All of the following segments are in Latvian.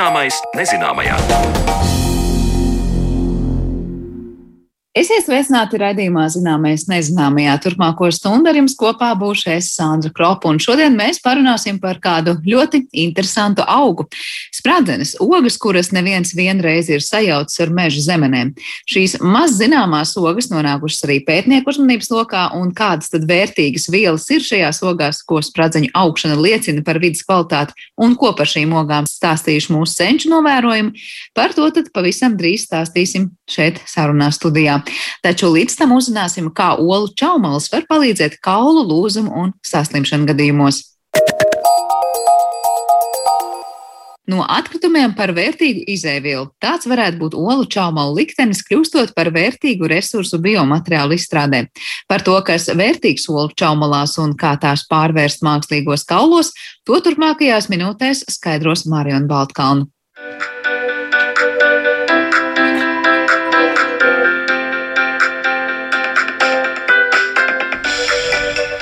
Zināmais nezināmajā. Esiet sveicināti raidījumā Zināmais nezināmajā. Turpmāko stundu ar jums kopā būšu es Sandra Kropa, un šodien mēs parunāsim par kādu ļoti interesantu augu. Spradzenes, ogas, kuras neviens vienreiz ir sajaucis ar meža zemenēm. Šīs maz zināmās ogas nonākušas arī pētnieku uzmanības lokā, un kādas tad vērtīgas vielas ir šajās ogās, ko spradzeņu augšana liecina par vidas kvalitāti, un ko par šīm ogām stāstījuši mūsu senču novērojumi. Par to tad pavisam drīz stāstīsim šeit sarunā studijā. Taču līdz tam uzzināsim, kā olu čaumalis var palīdzēt kaulu lūzumu un saslimšanu gadījumos. No atkritumiem par vērtīgu izēvielu. Tāds varētu būt olu čaumalu liktenis, kļūstot par vērtīgu resursu biomateriālu izstrādē. Par to, kas vērtīgs olu čaumalās un kā tās pārvērst mākslīgos kaulos, to turpmākajās minūtēs skaidros Mariona Baltkalnu.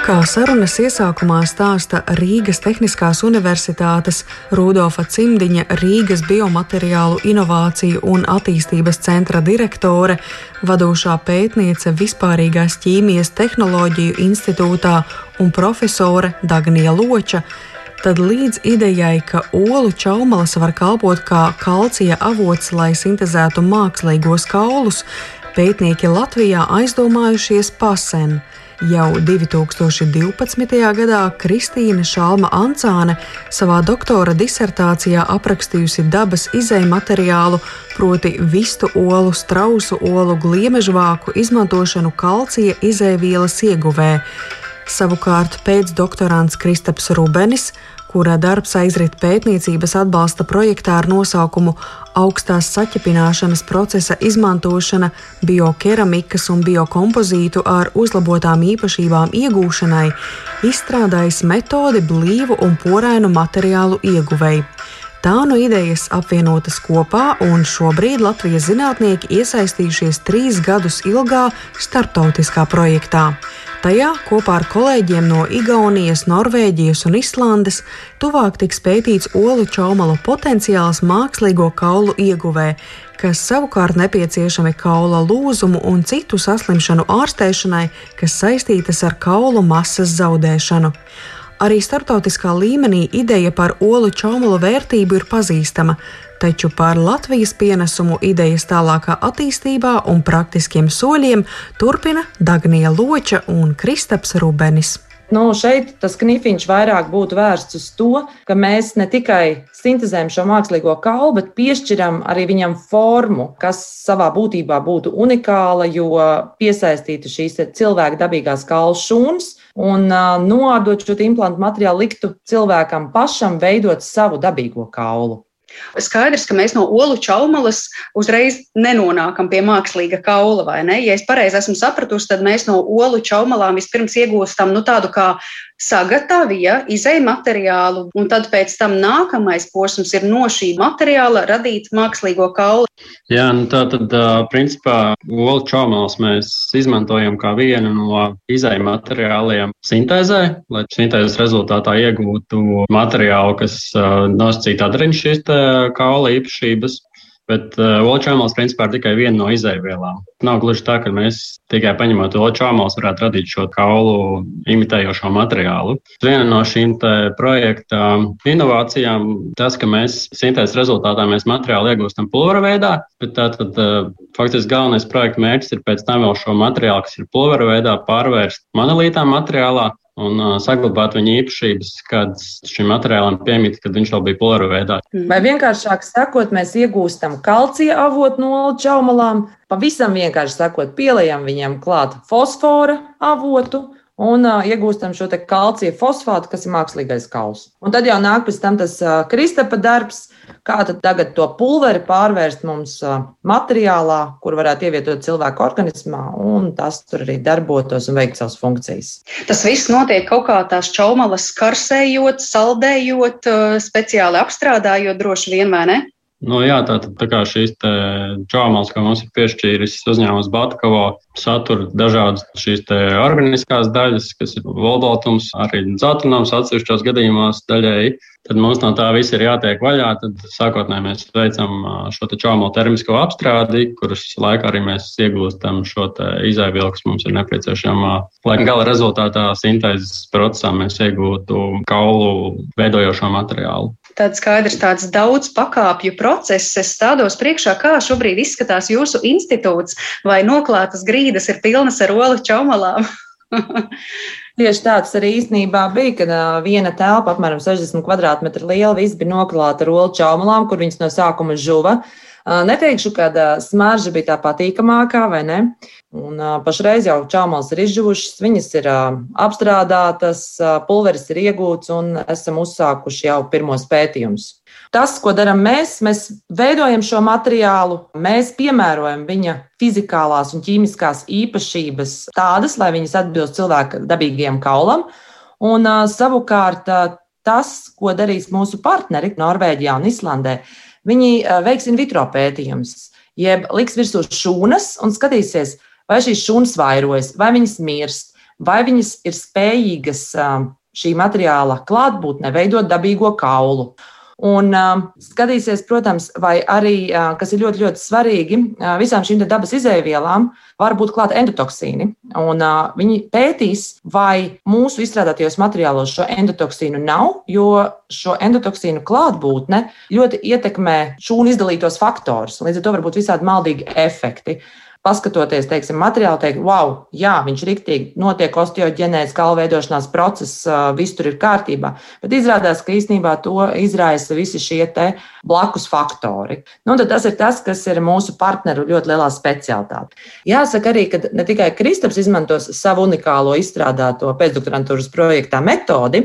Kā sarunas iesākumā stāsta Rīgas Tehniskās Universitātes Rudolfa Cimdiņa Rīgas Biomateriālu inovāciju un attīstības centra direktore, vadošā pētniece Vispārīgās ķīmijas tehnoloģiju institūtā un profesore Dagnija Loča, tad līdz idejai, ka olu čaumalas var kalpot kā kalcija avots, lai sintēzētu mākslīgos kaulus, pētnieki Latvijā aizdomājušies pasen. Jau 2012. gadā Kristīna Šalma Ancāne savā doktora disertācijā aprakstījusi dabas izēju materiālu, proti vistu olu, strausu olu, gliemežvāku izmantošanu kalcija izēvielas ieguvē. Savukārt pēcdoktorants Kristaps Rubenis kura darbs aizrit pētniecības atbalsta projektā ar nosaukumu Augstās saķepināšanas procesa izmantošana biokeramikas un biokompozītu ar uzlabotām īpašībām iegūšanai, izstrādājis metodi blīvu un porainu materiālu ieguvēju. Tā no idejas apvienotas kopā, un šobrīd Latvijas zinātnieki iesaistījušies trīs gadus ilgā starptautiskā projektā. Tajā kopā ar kolēģiem no Igaunijas, Norvēģijas un Islandes tuvāk tiks pētīts olu čaumalu potenciāls mākslīgo kaulu ieguvē, kas savukārt nepieciešami kaula lūzumu un citu saslimšanu ārstēšanai, kas saistītas ar kaulu masas zaudēšanu. Arī starptautiskā līmenī ideja par olu čaumalu vērtību ir pazīstama, taču par Latvijas pienesumu idejas tālākā attīstībā un praktiskiem soļiem turpina Dagnija Loča un Kristaps Rubenis. Nu, šeit tas knifiņš vairāk būtu vērsts uz to, ka mēs ne tikai sintēzējam šo mākslīgo kaulu, bet piešķiram arī viņam formu, kas savā būtībā būtu unikāla, jo piesaistītu šīs cilvēka dabīgās kaulu šūnas un noārdot šo implantu materiālu, liktu cilvēkam pašam veidot savu dabīgo kaulu. Skaidrs, ka mēs no olu čaumalas uzreiz nenonākam pie mākslīga kaula, vai ne? Ja es pareizi esmu sapratusi, tad mēs no olu čaumalām vispirms iegūstam nu, tādu kā sagatavi, ja, izēju materiālu, un tad pēc tam nākamais posms ir no šī materiāla radīt mākslīgo kaulu. Jā, nu tā tad, principā, olu čaumals mēs izmantojam kā vienu no izēju materiāliem sintēzē, lai sintēzes rezultātā iegūtu materiālu, kas nosacītu atriņš šīs kaula īpašības. Bet uh, olčāmals principā ir tikai viena no izēvielām. Nav gluži tā, ka mēs tikai paņemot olčāmals varētu radīt šo kaulu imitējošo materiālu. Viena no šīm projekta inovācijām tas, ka mēs sintēzes rezultātā mēs materiālu iegūstam pulvera veidā, bet tātad uh, faktiski galvenais projekta mērķis ir pēc tam vēl šo materiālu, kas ir pulvera veidā, pārvērst monolītā materiālā un uh, saglabāt viņa īpašības, kādas šim materiālam piemīt, kad viņš vēl bija polaru veidā. Vai vienkāršāk sakot, mēs iegūstam kalcija avotu no čaumalām, pavisam vienkārši sakot, pieliekam viņam klāt fosfora avotu un uh, iegūstam šo kalcija fosfātu, kas ir mākslīgais kauls. Un tad jau nāk pēc tam tas uh, kristapa darbs, kā tagad to pulveri pārvērst mums uh, materiālā, kur varētu ievietot cilvēku organismā, un tas tur arī darbotos un veikt savas funkcijas. Tas viss notiek kaut kā tās čaumalas karsējot, saldējot, speciāli apstrādājot droši vien, vai ne? Nu, jā, tātad tā kā šīs čāmals, ko mums ir piešķīris uzņēmums Batkavo, satur dažādas šīs organiskās daļas, kas ir volbaltums, arī dzeltenums atsevišķos gadījumos daļēji. Tad mums no tā viss ir jātiek vaļā. Tad sākotnēji mēs veicam šo čāmalu termisko apstrādi, kuras laikā arī mēs iegūstam šo izaivielu, kas mums ir nepieciešama. Lai gala rezultātā sintēzes procesā mēs iegūtu kaulu veidojošo materiālu tāds skaidrs, tāds daudz pakāpju process. Es stādos priekšā, kā šobrīd izskatās jūsu institūts, vai noklātas grīdas ir pilnas ar olu čaumalām. Tieši tāds arī īstenībā bija, kad viena telpa, apmēram 60 km2 liela, viss bija noklāta ar olu čaumalām, kur viņas no sākuma žuva. Neteikšu, ka smarža bija tā patīkamākā, vai ne? Un, pašreiz jau čāmals ir izžuvušas, viņas ir apstrādātas, pulveris ir iegūts un esam uzsākuši jau pirmos pētījumus. Tas, ko darām mēs, mēs veidojam šo materiālu, mēs piemērojam viņa fizikālās un ķīmiskās īpašības tādas, lai viņas atbilst cilvēka dabīgajam kaulam. Un savukārt tas, ko darīs mūsu partneri Norvēģijā un Islandē, Viņi veiks in vitro pētījumus, jeb liks virsū šūnas un skatīsies, vai šīs šūnas vairojas, vai viņas mirst, vai viņas ir spējīgas šī materiāla klātbūtne veidot dabīgo kaulu. Un uh, skatīsies, protams, vai arī, uh, kas ir ļoti, ļoti svarīgi, uh, visām šīm dabas izēvielām var būt klāta endotoksīni. Un, uh, viņi pētīs, vai mūsu izstrādātajos materiālos šo endotoksīnu nav, jo šo endotoksīnu klātbūtne ļoti ietekmē šūnu izdalītos faktorus. Līdz ar to var būt visādi maldīgi efekti. Uh, paskatoties, teiksim, materiālu, teikt, wow, jā, viņš riktīgi notiek osteoģenēs, kalveidošanās process, viss tur ir kārtībā. Bet izrādās, ka īstenībā to izraisa visi šie blakus faktori. Nu, tas ir tas, kas ir mūsu partneru ļoti lielā specialitāte. Jāsaka arī, ka ne tikai Kristaps izmantos savu unikālo izstrādāto pēcdoktorantūras projektā metodi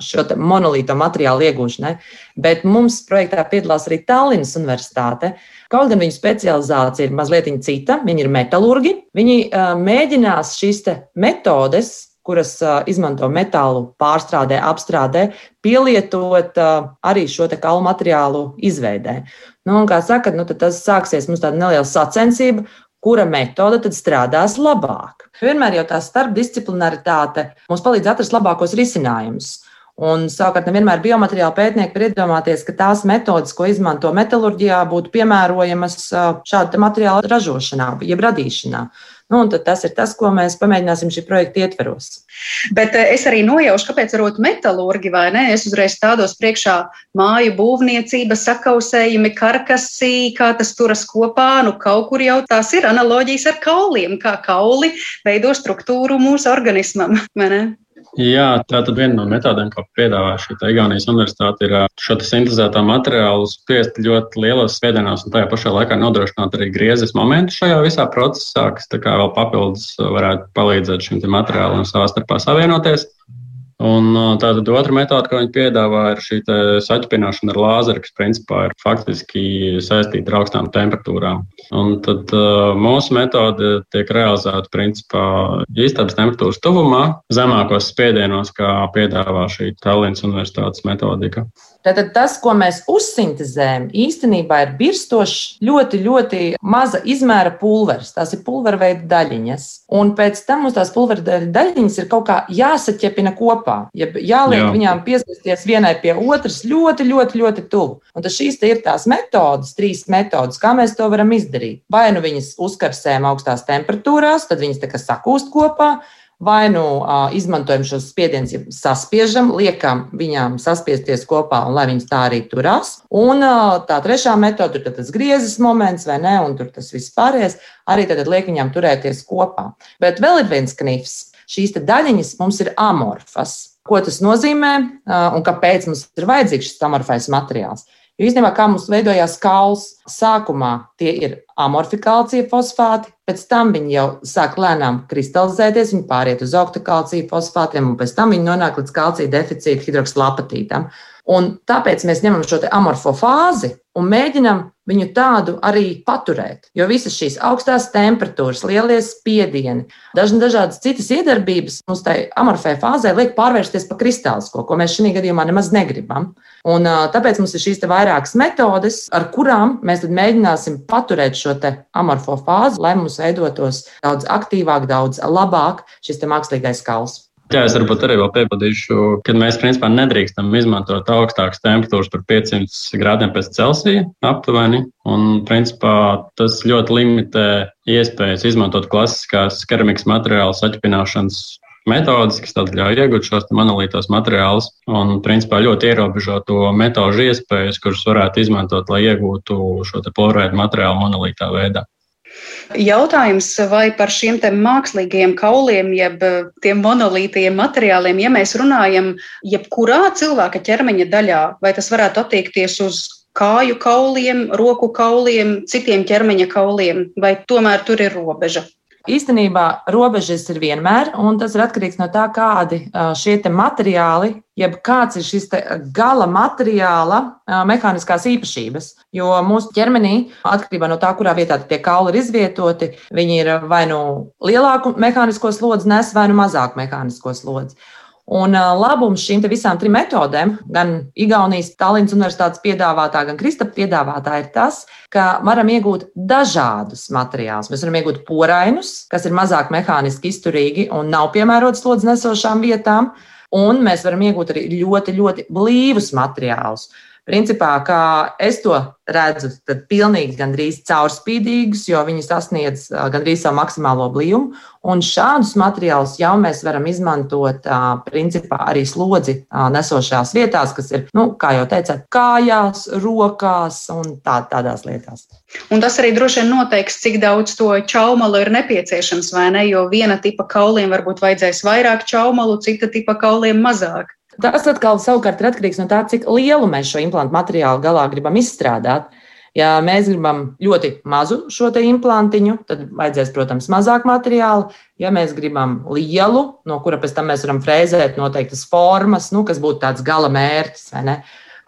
šo monolīto materiālu iegūšanai, bet mums projektā piedalās arī Tallinas Universitāte. Kaut gan viņu specializācija ir mazliet cita, viņi ir metālurgi. Viņi uh, mēģinās šīs metodes, kuras uh, izmanto metālu pārstrādē, apstrādē, pielietot uh, arī šo kalu materiālu izveidē. Nu, un, kā saka, nu, tas sāksies mums tāda neliela sacensība, kura metode tad strādās labāk. Vienmēr jau tā starpdisciplinaritāte mums palīdz atrast labākos risinājumus. Un, savukārt, nevienmēr biomateriāla pētnieki var iedomāties, ka tās metodes, ko izmanto metālurģijā, būtu piemērojamas šāda materiāla ražošanā, jeb radīšanā. Nu, tas ir tas, ko mēs pamēģināsim šī projekta ietveros. Bet es arī nojaušu, kāpēc varbūt metālurgi vai ne. Es uzreiz stādos priekšā māju būvniecība, sakausējumi, karkasī, kā tas turas kopā. Nu, kaut kur jau tās ir analoģijas ar kauliem, kā kauli veido struktūru mūsu organismam. Jā, tā tad viena no metodēm, ko piedāvā šī Igaunijas universitāte, ir šo sintēzētā materiālu spiest ļoti lielos spiedienos un tajā pašā laikā nodrošināt arī griezes momentu šajā visā procesā, kas vēl papildus varētu palīdzēt šim materiālam savā starpā savienoties. Un tātad otra metode, ko viņi piedāvā, ir šī saķpināšana ar lāzeru, kas principā ir faktiski saistīta ar augstām temperatūrām. Un tad uh, mūsu metode tiek realizēta principā istabas temperatūras tuvumā, zemākos spiedienos, kā piedāvā šī Tallinas Universitātes metodika. Tātad tas, ko mēs uzsintēzējam, īstenībā ir birstošs, ļoti, ļoti maza izmēra pulveris. Tās ir pulverveida daļiņas. Un pēc tam mums tās pulverveida daļiņas ir kaut kā jāsaķepina kopā. Ja jāliek Jā. viņām piesaisties vienai pie otras ļoti, ļoti, ļoti tuvu. Un tas šīs ir tās metodas, trīs metodas, kā mēs to varam izdarīt. Vai nu viņas uzkarsējam augstās temperatūrās, tad viņas tā kā sakūst kopā vai nu uh, izmantojam šos spiedienus, ja saspiežam, liekam viņām saspiesties kopā, un lai viņas tā arī turās. Un uh, tā trešā metode ir tas griezes moments, vai ne, un tur tas viss pārējais, arī tad liek viņām turēties kopā. Bet vēl ir viens knifs. Šīs daļiņas mums ir amorfas. Ko tas nozīmē un kāpēc mums ir vajadzīgs šis amorfais materiāls? Jo īstenībā, kā mums veidojās kauls, sākumā tie ir amorfikācija fosfāti, pēc tam viņi jau sāk lēnām kristalizēties, viņi pāriet uz oktakālcija fosfātiem, un pēc tam viņi nonāk līdz kalcija deficīta hidroksilapatītam. Un tāpēc mēs ņemam šo amorfo fāzi, un mēģinam viņu tādu arī paturēt. Jo visas šīs augstās temperatūras, lielie spiedieni, dažna, dažādas citas iedarbības mums tai amorfē fāzē liek pārvērsties par kristālisko, ko mēs šajā gadījumā nemaz negribam. Un, tāpēc mums ir šīs vairākas metodes, ar kurām mēs mēģināsim paturēt šo amorfo fāzi, lai mums veidotos daudz aktīvāk, daudz labāk šis mākslīgais kauls. Jā, es varbūt arī vēl piebildīšu, ka mēs principā nedrīkstam izmantot augstākas temperatūras par 500 grādiem pēc Celsija aptuveni. Un, principā, tas ļoti limitē iespējas izmantot klasiskās keramikas materiālu saķipināšanas metodas, kas ļauj iegūt šos monolītos materiālus un, principā, ļoti ierobežo to metožu iespējas, kuras varētu izmantot, lai iegūtu šo polārēdu materiālu monolītā veidā. Jautājums, vai par šiem mākslīgiem kauliem, jeb eh, tiem monolītiem materiāliem, ja mēs runājam jebkurā cilvēka ķermeņa daļā, vai tas varētu attiekties uz kāju kauliem, roku kauliem, citiem ķermeņa kauliem, vai tomēr tur ir robeža? Īstenībā robežas ir vienmēr, un tas ir atkarīgs no tā, kādi šie materiāli, jeb kāds ir šis gala materiāla mehāniskās īpašības. Jo mūsu ķermenī, atkarībā no tā, kurā vietā tie kauli ir izvietoti, viņi ir vai nu lielāku mehānisko slodzi nes, vai nu mazāku mehānisko slodzi. Un labums šīm visām trim metodēm, gan Igaunijas Tallinas Universitātes piedāvātā, gan Kristapa piedāvātā, ir tas, ka varam iegūt dažādus materiālus. Mēs varam iegūt porainus, kas ir mazāk mehāniski izturīgi un nav piemērots slodzi nesošām vietām, un mēs varam iegūt arī ļoti, ļoti blīvus materiālus. Principā, kā es to redzu, tad pilnīgi gandrīz caurspīdīgus, jo viņi sasniedz gandrīz savu maksimālo blīvumu. Un šādus materiālus jau mēs varam izmantot principā arī slodzi nesošās vietās, kas ir, nu, kā jau teicāt, kājās, rokās un tā, tādās lietās. Un tas arī droši vien noteiks, cik daudz to čaumalu ir nepieciešams, vai ne? Jo viena tipa kauliem varbūt vajadzēs vairāk čaumalu, cita tipa kauliem mazāk. Tas atkal savukārt ir atkarīgs no tā, cik lielu mēs šo implantu materiālu galā gribam izstrādāt. Ja mēs gribam ļoti mazu šo implantiņu, tad vajadzēs, protams, mazāk materiāla. Ja mēs gribam lielu, no kura pēc tam mēs varam frēzēt noteiktas formas, nu, kas būtu tāds gala mērķis?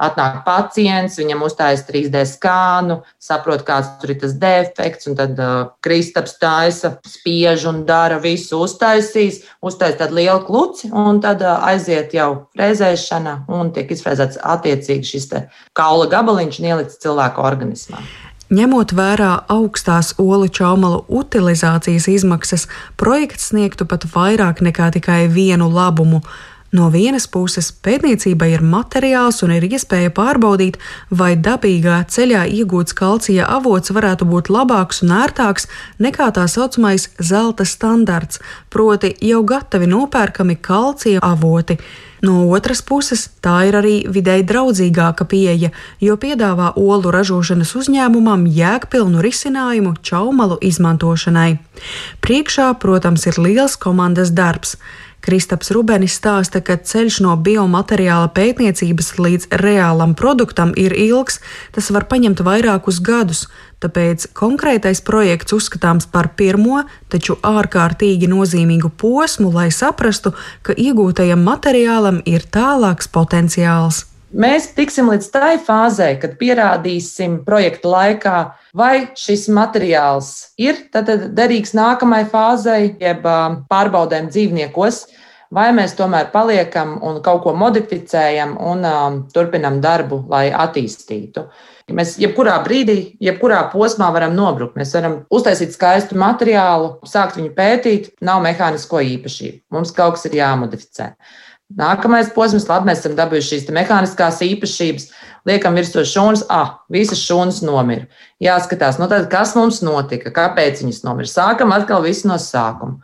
Atnāk pacients, viņam uztājas 3D skānu, saprot, kāds tur ir tas defekts, un tad uh, Kristaps taisa, spiež un dara visu, uztaisīs, uztaisīs tādu lielu kluci, un tad uh, aiziet jau frēzēšana, un tiek izfrēzēts attiecīgi šis kaula gabaliņš un ielikts cilvēka organismā. Ņemot vērā augstās olu čaumalu utilizācijas izmaksas, projekts sniegtu pat vairāk nekā tikai vienu labumu No vienas puses, pētniecībai ir materiāls un ir iespēja pārbaudīt, vai dabīgā ceļā iegūts kalcija avots varētu būt labāks un ērtāks nekā tā saucamais zelta standarts, proti jau gatavi nopērkami kalcija avoti. No otras puses, tā ir arī videi draudzīgāka pieeja, jo piedāvā olu ražošanas uzņēmumam jēgpilnu risinājumu čaumalu izmantošanai. Priekšā, protams, ir liels komandas darbs. Kristaps Rubenis stāsta, ka ceļš no biomateriāla pētniecības līdz reālam produktam ir ilgs, tas var paņemt vairākus gadus, tāpēc konkrētais projekts uzskatāms par pirmo, taču ārkārtīgi nozīmīgu posmu, lai saprastu, ka iegūtajam materiālam ir tālāks potenciāls. Mēs tiksim līdz tai fāzē, kad pierādīsim projekta laikā, vai šis materiāls ir derīgs nākamajai fāzei, jeb pārbaudēm dzīvniekos, vai mēs tomēr paliekam un kaut ko modificējam un um, turpinam darbu, lai attīstītu. Mēs jebkurā brīdī, jebkurā posmā varam nobrukt. Mēs varam uztaisīt skaistu materiālu, sākt viņu pētīt, nav mehānisko īpašību. Mums kaut kas ir jāmodificē. Nākamais posms, labi, mēs esam dabūjuši šīs mehāniskās īpašības, liekam virsū šūnas, ah, visas šūnas nomira. Jāskatās, nu tad, kas mums notika, kāpēc viņas nomira. Sākam atkal visu no sākuma.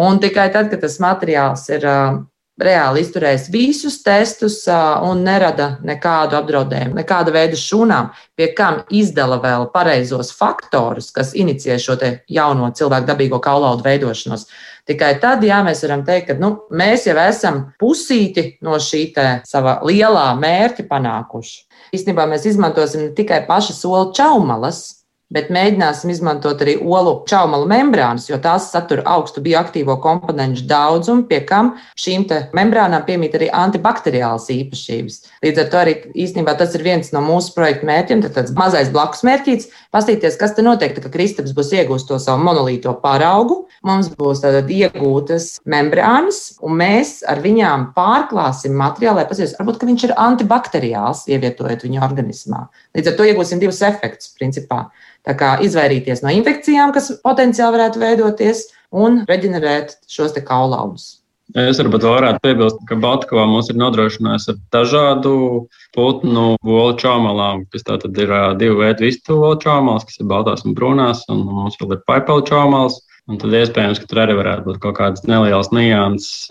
Un tikai tad, kad tas materiāls ir uh, reāli izturējis visus testus uh, un nerada nekādu apdraudējumu, nekāda veida šūnām, pie kam izdala vēl pareizos faktorus, kas inicijē šo jauno cilvēku dabīgo kaulaudu veidošanos. Tikai tad, jā, mēs varam teikt, ka nu, mēs jau esam pusīti no šī sava lielā mērķa panākuši. Īstenībā mēs izmantosim ne tikai pašas soli čaumalas, bet mēģināsim izmantot arī olu čaumalu membrānas, jo tās satur augstu bioaktīvo komponentu daudzumu, pie kam šīm membrānām piemīt arī antibakteriālas īpašības. Līdz ar to arī īstenībā tas ir viens no mūsu projekta mērķiem, tad tāds mazais blakus mērķis - pastīties, kas te notiek, ka Kristaps būs iegūst to savu monolīto paraugu, mums būs tātad iegūtas membrānas, un mēs ar viņām pārklāsim materiālu, lai paskatītos, varbūt viņš ir antibakteriāls, ievietojot viņu organismā. Līdz ar to iegūsim divus efektus, principā. Tā kā izvairīties no infekcijām, kas potenciāli varētu veidoties, un reģenerēt šos kaulaudus. Es varbūt varētu piebilst, ka Baltkavā mums ir nodrošinājusi ar dažādu putnu olu čaumalām, kas tātad ir divu veidu vistu olu čaumals, kas ir baltās un brūnās, un mums vēl ir paipeli čaumals. Un tad iespējams, ka tur arī varētu būt kaut kādas nelielas nianses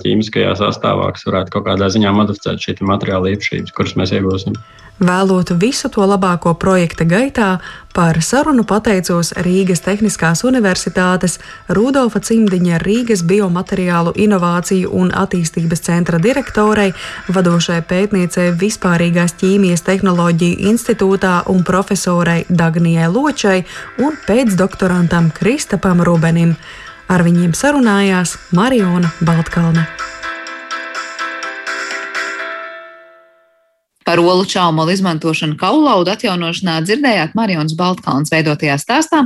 ķīmiskajā sastāvā, kas varētu kaut kādā ziņā modificēt šī materiāla īpašības, kuras mēs iegūsim. Vēlotu visu to labāko projekta gaitā, par sarunu pateicos Rīgas Tehniskās Universitātes Rudolfa Cimdiņa Rīgas Biomateriālu inovāciju un attīstības centra direktorei, vadošai pētniecei Vispārīgās ķīmijas tehnoloģiju institūtā un profesorei Dagnijai Ločai un pēcdoktorantam Kristapam Rubenim. Ar viņiem sarunājās Mariona Baltkalne. Par olu čaumalu izmantošanu kaulaudu atjaunošanā dzirdējāt Marijonas Baltkalns veidotajā stāstā,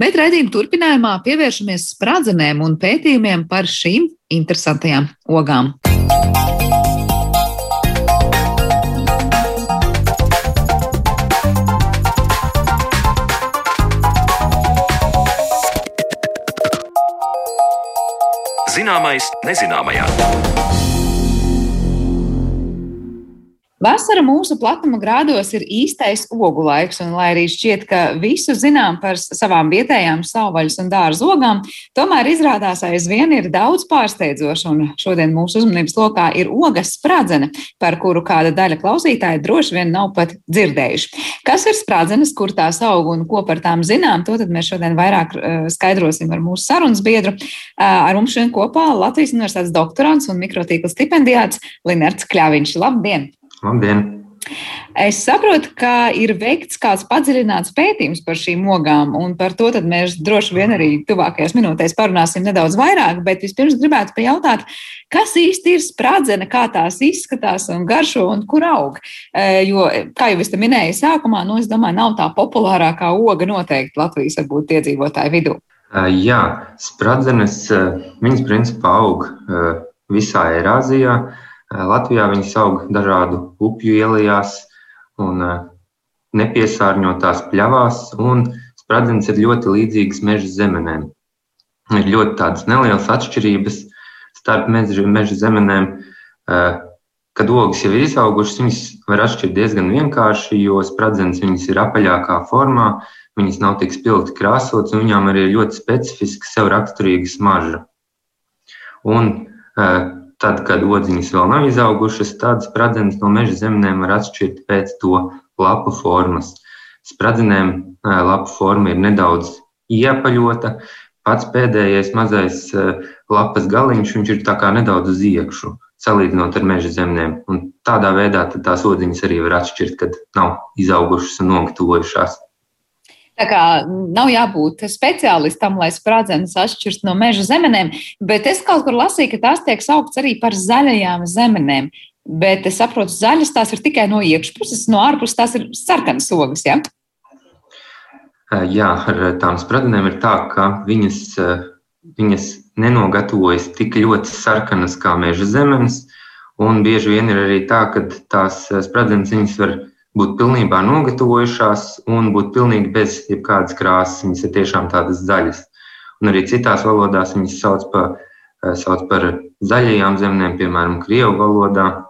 bet raidījuma turpinājumā pievēršamies spradzenēm un pētījumiem par šīm interesantajām ogām. Zināmais nezināmajā. Vasara mūsu platuma grādos ir īstais ogu laiks, un lai arī šķiet, ka visu zinām par savām vietējām savvaļas un dārza ogām, tomēr izrādās aizvien ir daudz pārsteidzošu, un šodien mūsu uzmanības lokā ir ogas spradzene, par kuru kāda daļa klausītāja droši vien nav pat dzirdējuši. Kas ir spradzenes, kur tās aug un ko par tām zinām, to mēs šodien vairāk uh, skaidrosim ar mūsu sarunas biedru. Uh, ar mums šodien kopā Latvijas Universitātes doktorants un mikrotīkla stipendiāts Linerts Kļaviņš. Labdien! Labdien! Es saprotu, ka ir veikts kāds padziļināts pētījums par šīm ogām, un par to mēs droši vien arī tuvākajās minūtēs parunāsim nedaudz vairāk. Bet vispirms gribētu pajautāt, kas īsti ir sprādzene, kā tās izskatās un garšo un kur aug. E, jo, kā jau es te minēju sākumā, nu, es domāju, nav tā populārākā oga noteikti Latvijas varbūt iedzīvotāju vidū. Jā, spradzenes, viņas principā aug visā Eirāzijā. Latvijā viņas aug dažādu upju ielās un nepiesārņotās pļavās, un spradzenes ir ļoti līdzīgas meža zemenēm. Ir ļoti tādas nelielas atšķirības starp meža, meža zemenēm. Kad ogas jau ir izaugušas, viņas var atšķirt diezgan vienkārši, jo spradzenes viņas ir apaļākā formā, viņas nav tik spilgti krāsotas, un viņām arī ir ļoti specifiska sev raksturīga smarža. Un, Tad, kad odziņas vēl nav izaugušas, tad spradzenes no meža zemnēm var atšķirt pēc to lapu formas. Spradzenēm lapu forma ir nedaudz iepaļota. Pats pēdējais mazais lapas galiņš, ir tā kā nedaudz uz iekšu, salīdzinot ar meža zemnēm. Un tādā veidā tās odziņas arī var atšķirt, kad nav izaugušas un nogatavojušās. Tā kā nav jābūt speciālistam, lai sprādzenes atšķirst no meža zemenēm, bet es kaut kur lasīju, ka tās tiek sauktas arī par zaļajām zemenēm. Bet es saprotu, zaļas tās ir tikai no iekšpuses, no ārpuses tās ir sarkanas ogas. Ja? Jā, ar tām spradzenēm ir tā, ka viņas, viņas nenogatavojas tik ļoti sarkanas kā meža zemes. Un bieži vien ir arī tā, ka tās spradzenes viņas var būt pilnībā nogatavojušās un būt pilnīgi bez jebkādas krāsas. Viņas ir tiešām tādas zaļas. Un arī citās valodās viņas sauc par, eh, sauc par zaļajām zemēm, piemēram, krievu valodā.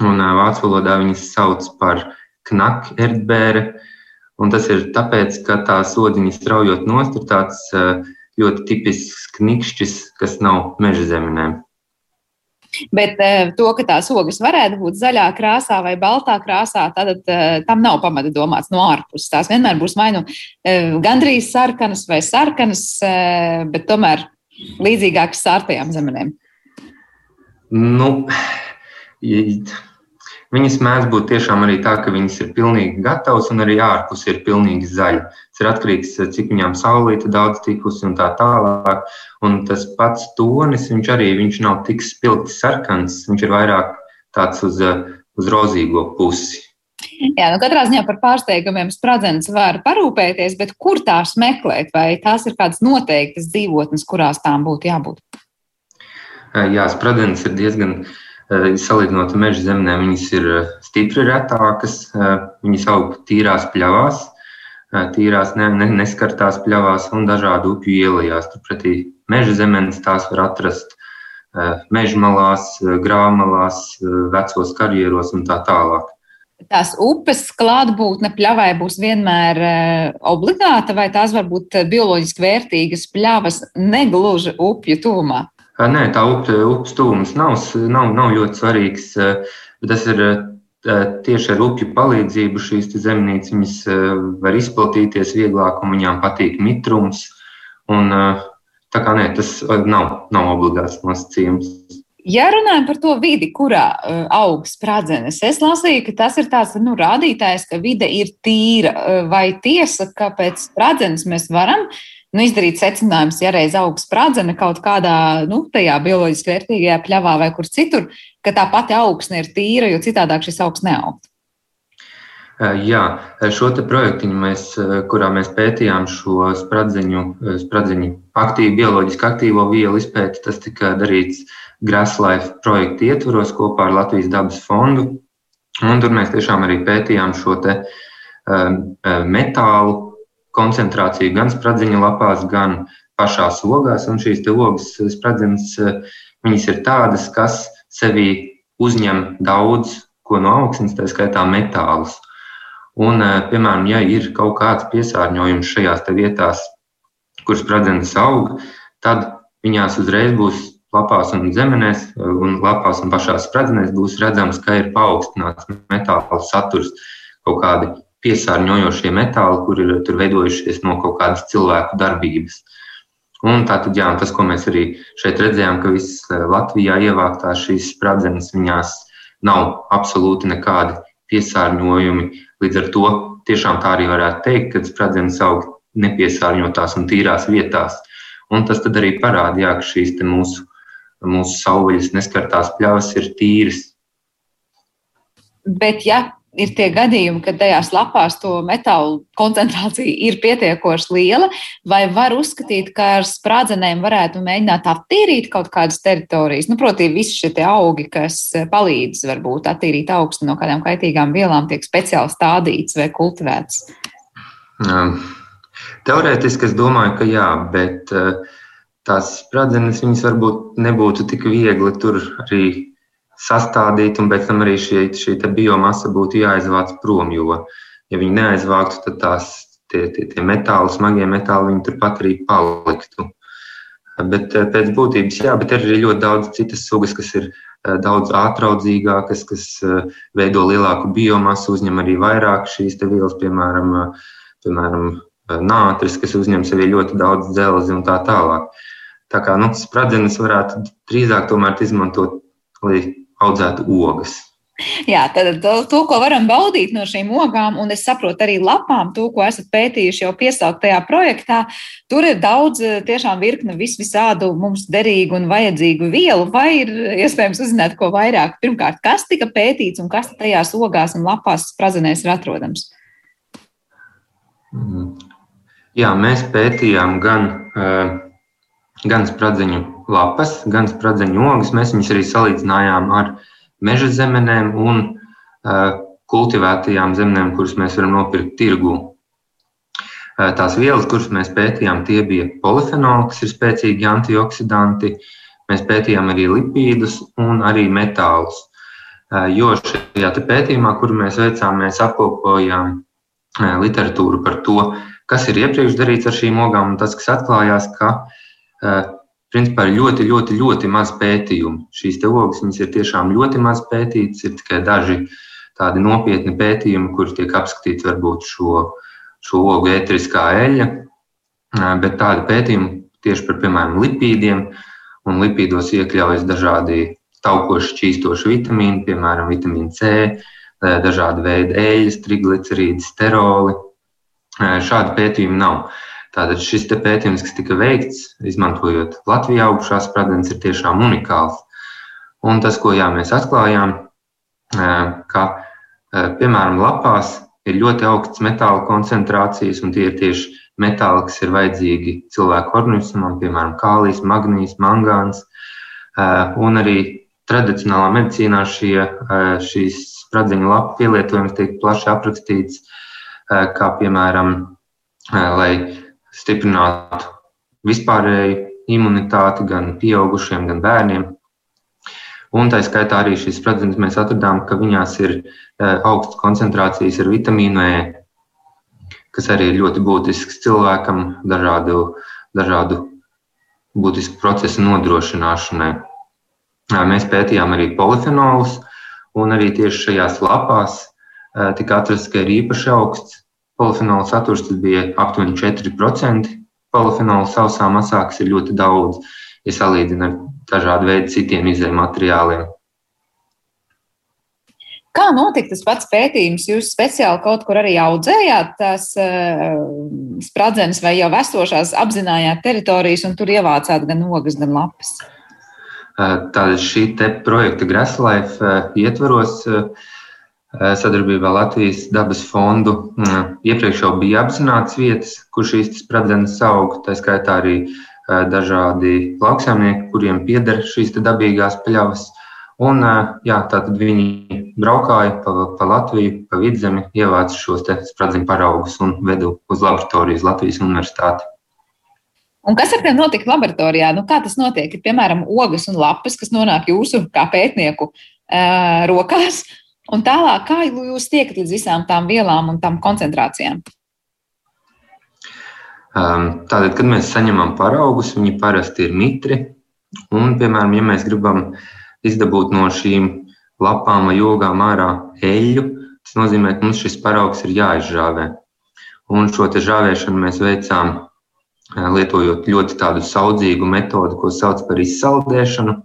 Un eh, vācu valodā viņas sauc par knakerdbēre. Un tas ir tāpēc, ka tās odiņas straujot nost ir tāds eh, ļoti tipisks knikšķis, kas nav meža zeminēm. Bet uh, to, ka tās ogas varētu būt zaļā krāsā vai baltā krāsā, tad uh, tam nav pamata domāts no ārpuses. Tās vienmēr būs vai nu uh, gandrīz sarkanas vai sarkanas, bet tomēr līdzīgākas sārtajām zemenēm. Nu, Viņas mēdz būt tiešām arī tā, ka viņas ir pilnīgi gatavas un arī ārpus ir pilnīgi zaļa. Tas ir atkarīgs no tā, cik viņām saulīte daudz tikusi un tā tālāk. Un tas pats tonis, viņš arī viņš nav tik spilgti sarkans, viņš ir vairāk tāds uz, uz rozīgo pusi. Jā, nu katrā ziņā par pārsteigumiem spradzenes var parūpēties, bet kur tās meklēt? Vai tās ir kādas noteiktas dzīvotnes, kurās tām būtu jābūt? Jā, spradzenes ir diezgan uh, Eh, salīdzinot ar meža zemēm, viņas ir eh, stipri retākas. Eh, viņas aug tīrās pļavās, tīrās ne, ne, neskartās pļavās un dažādu upju ielās. Turpretī meža zemes tās var atrast meža malās, grāmatās, vecos karjeros un tā tālāk. Tās upes klātbūtne pļavai būs vienmēr obligāta, vai tās var būt bioloģiski vērtīgas pļavas negluži upju tuvumā? Nē, tā upes tuvums nav, nav, nav ļoti svarīgs. Tas ir tieši ar upju palīdzību šīs zemnīcas var izplatīties vieglāk un viņām patīk mitrums. Un, tā kā nē, tas nav, nav obligāts nosacījums. Ja runājam par to vidi, kurā uh, aug spradzenes, es lasīju, ka tas ir tāds nu, rādītājs, ka vide ir tīra. Vai tiesa, ka pēc spradzenes mēs varam nu, izdarīt secinājumus, ja reiz aug spradzene kaut kādā nu, tajā bioloģiski vērtīgajā pļavā vai kur citur, ka tā pati augsne ir tīra, jo citādāk šis augs neaug. Jā, šo projektu, mēs, kurā mēs pētījām šo spradzeņu, spradzeņu aktīvu, bioloģiski aktīvo vielu izpēti, tas tika darīts Grasslife projekta ietvaros kopā ar Latvijas dabas fondu. Un tur mēs tiešām arī pētījām šo te, metālu koncentrāciju gan spradziņa lapās, gan pašās ogās. Un šīs ogas spradzenes viņas ir tādas, kas sevī uzņem daudz ko no augsnes, tā skaitā metālus. Un, piemēram, ja ir kaut kāds piesārņojums šajās vietās, kur spradzenes aug, tad viņās uzreiz būs lapās un zemenēs, un lapās un pašās spradzenēs būs redzams, ka ir paaugstināts metāla saturs, kaut kādi piesārņojošie metāli, kur ir tur veidojušies no kaut kādas cilvēku darbības. Un tātad, jā, tas, ko mēs arī šeit redzējām, ka visas eh, Latvijā ievāktās šīs spradzenes, viņās nav absolūti nekādi piesārņojumi. Līdz ar to tiešām tā arī varētu teikt, ka spradzenes aug nepiesārņotās un tīrās vietās. Un tas arī parāda, jā, ka šīs mūsu, mūsu savvaļas neskartās pļavas ir tīras. Bet, ja ir tie gadījumi, kad tajās lapās to metālu koncentrācija ir pietiekoši liela, vai var uzskatīt, ka ar sprādzenēm varētu mēģināt attīrīt kaut kādas teritorijas? Nu, Protams, visi šie augi, kas palīdz varbūt attīrīt augstu no kādām kaitīgām vielām, tiek speciāli stādīts vai kultivēts. Teorētiski es domāju, ka jā, bet tās spradzenes varbūt nebūtu tik viegli tur arī sastādīt, un pēc tam arī šī, šī biomasa būtu jāizvāc prom. Jo, ja viņi neaizvāktu, tad tās tie, tie, tie metāli, smagie metāli, viņi turpat arī paliktu. Bet eh, pēc būtības, jā, bet ir arī ļoti daudz citas sugas, kas ir eh, daudz ātraudzīgākas, kas eh, veido lielāku biomasu, uzņem arī vairāk šīs vielas, piemēram, piemēram nātris, kas uzņem sevī ļoti daudz dzelzi un tā tālāk. Tā kā nu, spradzenes varētu drīzāk izmantot, lai audzētu ogas. Jā, tad to, to, ko varam baudīt no šīm ogām, un es saprotu arī lapām, to, ko esat pētījuši jau piesauktajā projektā, tur ir daudz tiešām virkne vis visādu mums derīgu un vajadzīgu vielu, vai ir iespējams uzzināt ko vairāk. Pirmkārt, kas tika pētīts un kas tajās ogās un lapās sprazenēs ir atrodams? Mm. Jā, mēs pētījām gan, gan spradzeņu lapas, gan spradzeņu ogas. Mēs viņus arī salīdzinājām ar meža zemenēm un uh, kultivētajām zemēm, kuras mēs varam nopirkt tirgū. Uh, tās vielas, kuras mēs pētījām, tie bija polifenoli, kas ir spēcīgi antioksidanti. Mēs pētījām arī lipīdus un arī metālus. Uh, jo šajā pētījumā, kuru mēs veicām, mēs apkopojām literatūru par to, kas ir iepriekš darīts ar šīm ogām, tas, kas atklājās, ka principā ir ļoti, ļoti, ļoti maz pētījumu. Šīs ogas ir tiešām ļoti maz pētītas, ir tikai daži tādi nopietni pētījumi, kur tiek apskatīts varbūt šo, šo ogu ētriskā eļļa, bet tādi pētījumi tieši par, piemēram, lipīdiem, un lipīdos iekļaujas dažādi taukoši šķīstoši vitamīni, piemēram, vitamīnu C, dažādi veidi eļļas, triglicerīdi, steroli. Šādu pētījumu nav. Tātad šis pētījums, kas tika veikts, izmantojot Latvijā augušās spradenes, ir tiešām unikāls. Un tas, ko jā, mēs atklājām, ka, piemēram, lapās ir ļoti augsts metāla koncentrācijas, un tie ir tieši metāli, kas ir vajadzīgi cilvēku organismam, piemēram, kālijs, magnīs, mangāns. Un arī tradicionālā medicīnā šie, šīs spradziņu lapu pielietojums tiek plaši aprakstīts, kā piemēram, lai stiprinātu vispārēju imunitāti gan pieaugušiem, gan bērniem. Un tā skaitā arī šīs spradziņas mēs atradām, ka viņās ir augstas koncentrācijas ar vitamīnu E, kas arī ir ļoti būtisks cilvēkam dažādu, dažādu būtisku procesu nodrošināšanai. Mēs pētījām arī polifenolus, un arī tieši šajās lapās tika atrasts, ka ir īpaši augsts polifenolu saturs, bija aptuveni 4%. Polifenolu sausā masā, kas ir ļoti daudz, ja salīdzina ar dažādu veidu citiem izējuma materiāliem. Kā notika tas pats pētījums? Jūs speciāli kaut kur arī audzējāt tās uh, spradzenes vai jau esošās apzinājāt teritorijas un tur ievācāt gan ogas, gan lapas? Uh, Tātad šī projekta Grasslife uh, ietvaros sadarbībā Latvijas dabas fondu iepriekš jau bija apzināts vietas, kur šīs spradzenes aug. Tā skaitā arī dažādi lauksaimnieki, kuriem pieder šīs dabīgās pļavas. Un, jā, tātad viņi braukāja pa, pa Latviju, pa vidzemi, ievāca šos spradziņu paraugus un vedu uz laboratoriju uz Latvijas universitāti. Un kas ar tiem notika laboratorijā? Nu, kā tas notiek? Ir piemēram ogas un lapas, kas nonāk jūsu kā pētnieku uh, rokās, un tālāk, kā jūs tiekat līdz visām tām vielām un tām koncentrācijām? Um, tātad, kad mēs saņemam paraugus, viņi parasti ir mitri. Un, piemēram, ja mēs gribam izdabūt no šīm lapām vai ogām ārā eļļu, tas nozīmē, ka mums šis paraugs ir jāizžāvē. Un šo žāvēšanu mēs veicām lietojot ļoti tādu saudzīgu metodi, ko sauc par izsaldēšanu,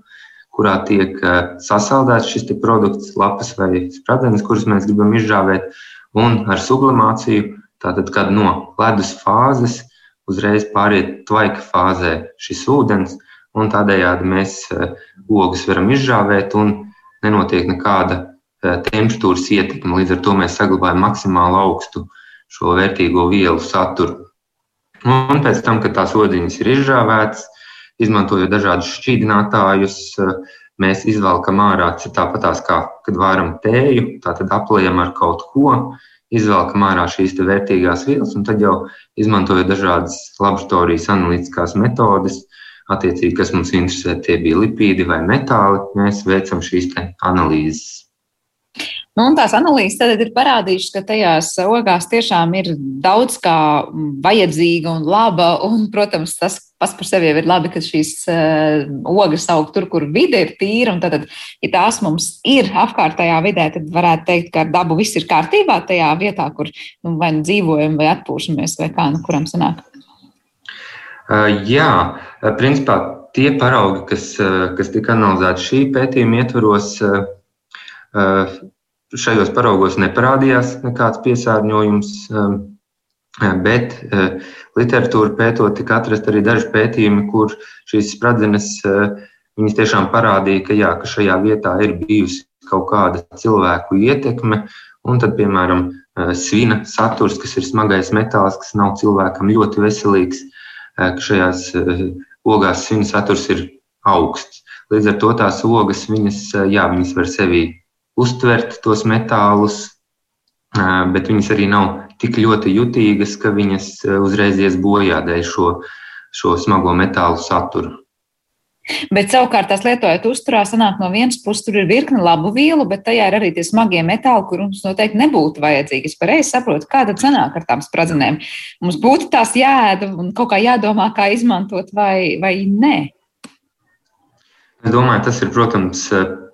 kurā tiek sasaldēts šis produkts, lapas vai spradenes, kuras mēs gribam izžāvēt, un ar sublimāciju, tātad, kad no ledus fāzes uzreiz pāriet tvaika fāzē šis ūdens, un tādējādi mēs ogas varam izžāvēt un nenotiek nekāda e, temperatūras ietekme. Līdz ar to mēs saglabājam maksimāli augstu šo vērtīgo vielu saturu. Un pēc tam, kad tās odziņas ir izžāvētas, izmantojot dažādus šķīdinātājus, e, mēs izvelkam ārā tāpatās kā, kad vāram tēju, tātad aplējam ar kaut ko, izvelkam ārā šīs vērtīgās vielas, un tad jau izmantojot dažādas laboratorijas analītiskās metodes, attiecīgi, kas mums interesē, tie bija lipīdi vai metāli, mēs veicam šīs analīzes. Nu, tās analīzes tad ir parādījušas, ka tajās ogās tiešām ir daudz kā vajadzīga un laba. Un, protams, tas pats par sevi ir labi, ka šīs uh, ogas aug tur, kur vide ir tīra. Tad, ja tās mums ir apkārtējā vidē, tad varētu teikt, ka ar dabu viss ir kārtībā tajā vietā, kur nu, vai nu dzīvojam, vai atpūšamies, vai kā nu kuram sanāk. Jā, principā tie paraugi, kas, kas tika analizēti šī pētījuma ietvaros, šajos paraugos neparādījās nekāds piesārņojums, bet literatūra pētot tika atrast arī daži pētījumi, kur šīs spradzenes viņas tiešām parādīja, ka, jā, ka šajā vietā ir bijusi kaut kāda cilvēku ietekme, un tad, piemēram, svina saturs, kas ir smagais metāls, kas nav cilvēkam ļoti veselīgs, ka šajās ogās svina saturs ir augsts. Līdz ar to tās ogas, viņas, jā, viņas var sevī uztvert tos metālus, bet viņas arī nav tik ļoti jutīgas, ka viņas uzreiz ies bojā dēļ šo, šo smago metālu saturu. Bet savukārt tās lietojot uzturā, sanāk no vienas puses, tur ir virkne labu vielu, bet tajā ir arī tie smagie metāli, kur mums noteikti nebūtu vajadzīgi. Es pareizi saprotu, kā tad sanāk ar tām spradzenēm. Mums būtu tās jāēda un kaut kā jādomā, kā izmantot vai, vai nē. Es domāju, tas ir, protams,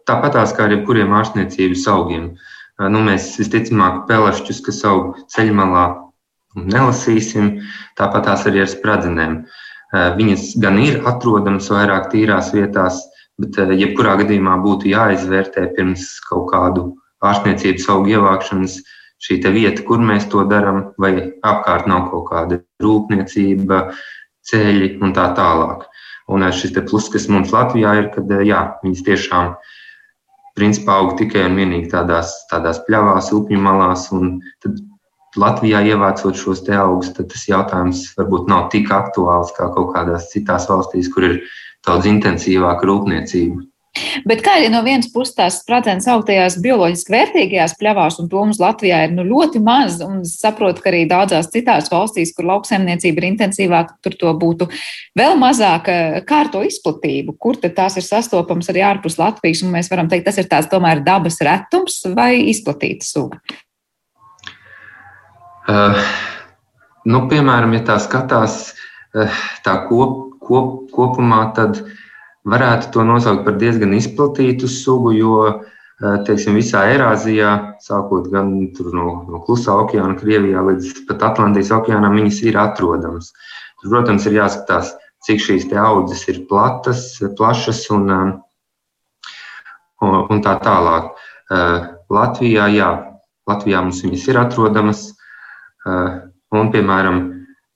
tāpatās kā ar jebkuriem ārstniecības augiem. Nu, mēs visticamāk pelašķus, kas aug ceļmalā, nelasīsim, tāpatās arī ar spradzenēm. Eh, viņas gan ir atrodamas vairāk tīrās vietās, Bet, jebkurā gadījumā būtu jāizvērtē pirms kaut kādu ārstniecības augu ievākšanas šī vieta, kur mēs to darām, vai apkārt nav kaut kāda rūpniecība, ceļi un tā tālāk. Un šis plus, kas mums Latvijā ir, kad jā, viņas tiešām principā aug tikai un vienīgi tādās, tādās pļavās, upju malās. Latvijā ievācot šos te augus, tad tas jautājums varbūt nav tik aktuāls kā kaut kādās citās valstīs, kur ir daudz intensīvāka rūpniecība. Bet kā arī no vienas puses tās sprādzienas augtajās bioloģiski vērtīgajās pļavās, un mums Latvijā ir nu, ļoti maz, un es saprotu, ka arī daudzās citās valstīs, kur lauksaimniecība ir intensīvāka, tur to būtu vēl mazāk. Kā ar to izplatību? Kur tad tās ir sastopamas arī ārpus Latvijas, un mēs varam teikt, tas ir tāds tomēr dabas retums vai izplatīta suga? Uh, nu, piemēram, ja tā skatās uh, tā kop, kop, kopumā, tad varētu to nosaukt par diezgan izplatītu sugu, jo uh, teiksim, visā Eirāzijā, sākot gan no, no Klusā okeāna, Krievijā līdz pat Atlantijas okeānam, viņas ir atrodamas. Tur, protams, ir jāskatās, cik šīs audzes ir platas, plašas un, un tā tālāk. Latvijā, jā, Latvijā mums viņas ir atrodamas. Eh, un, piemēram,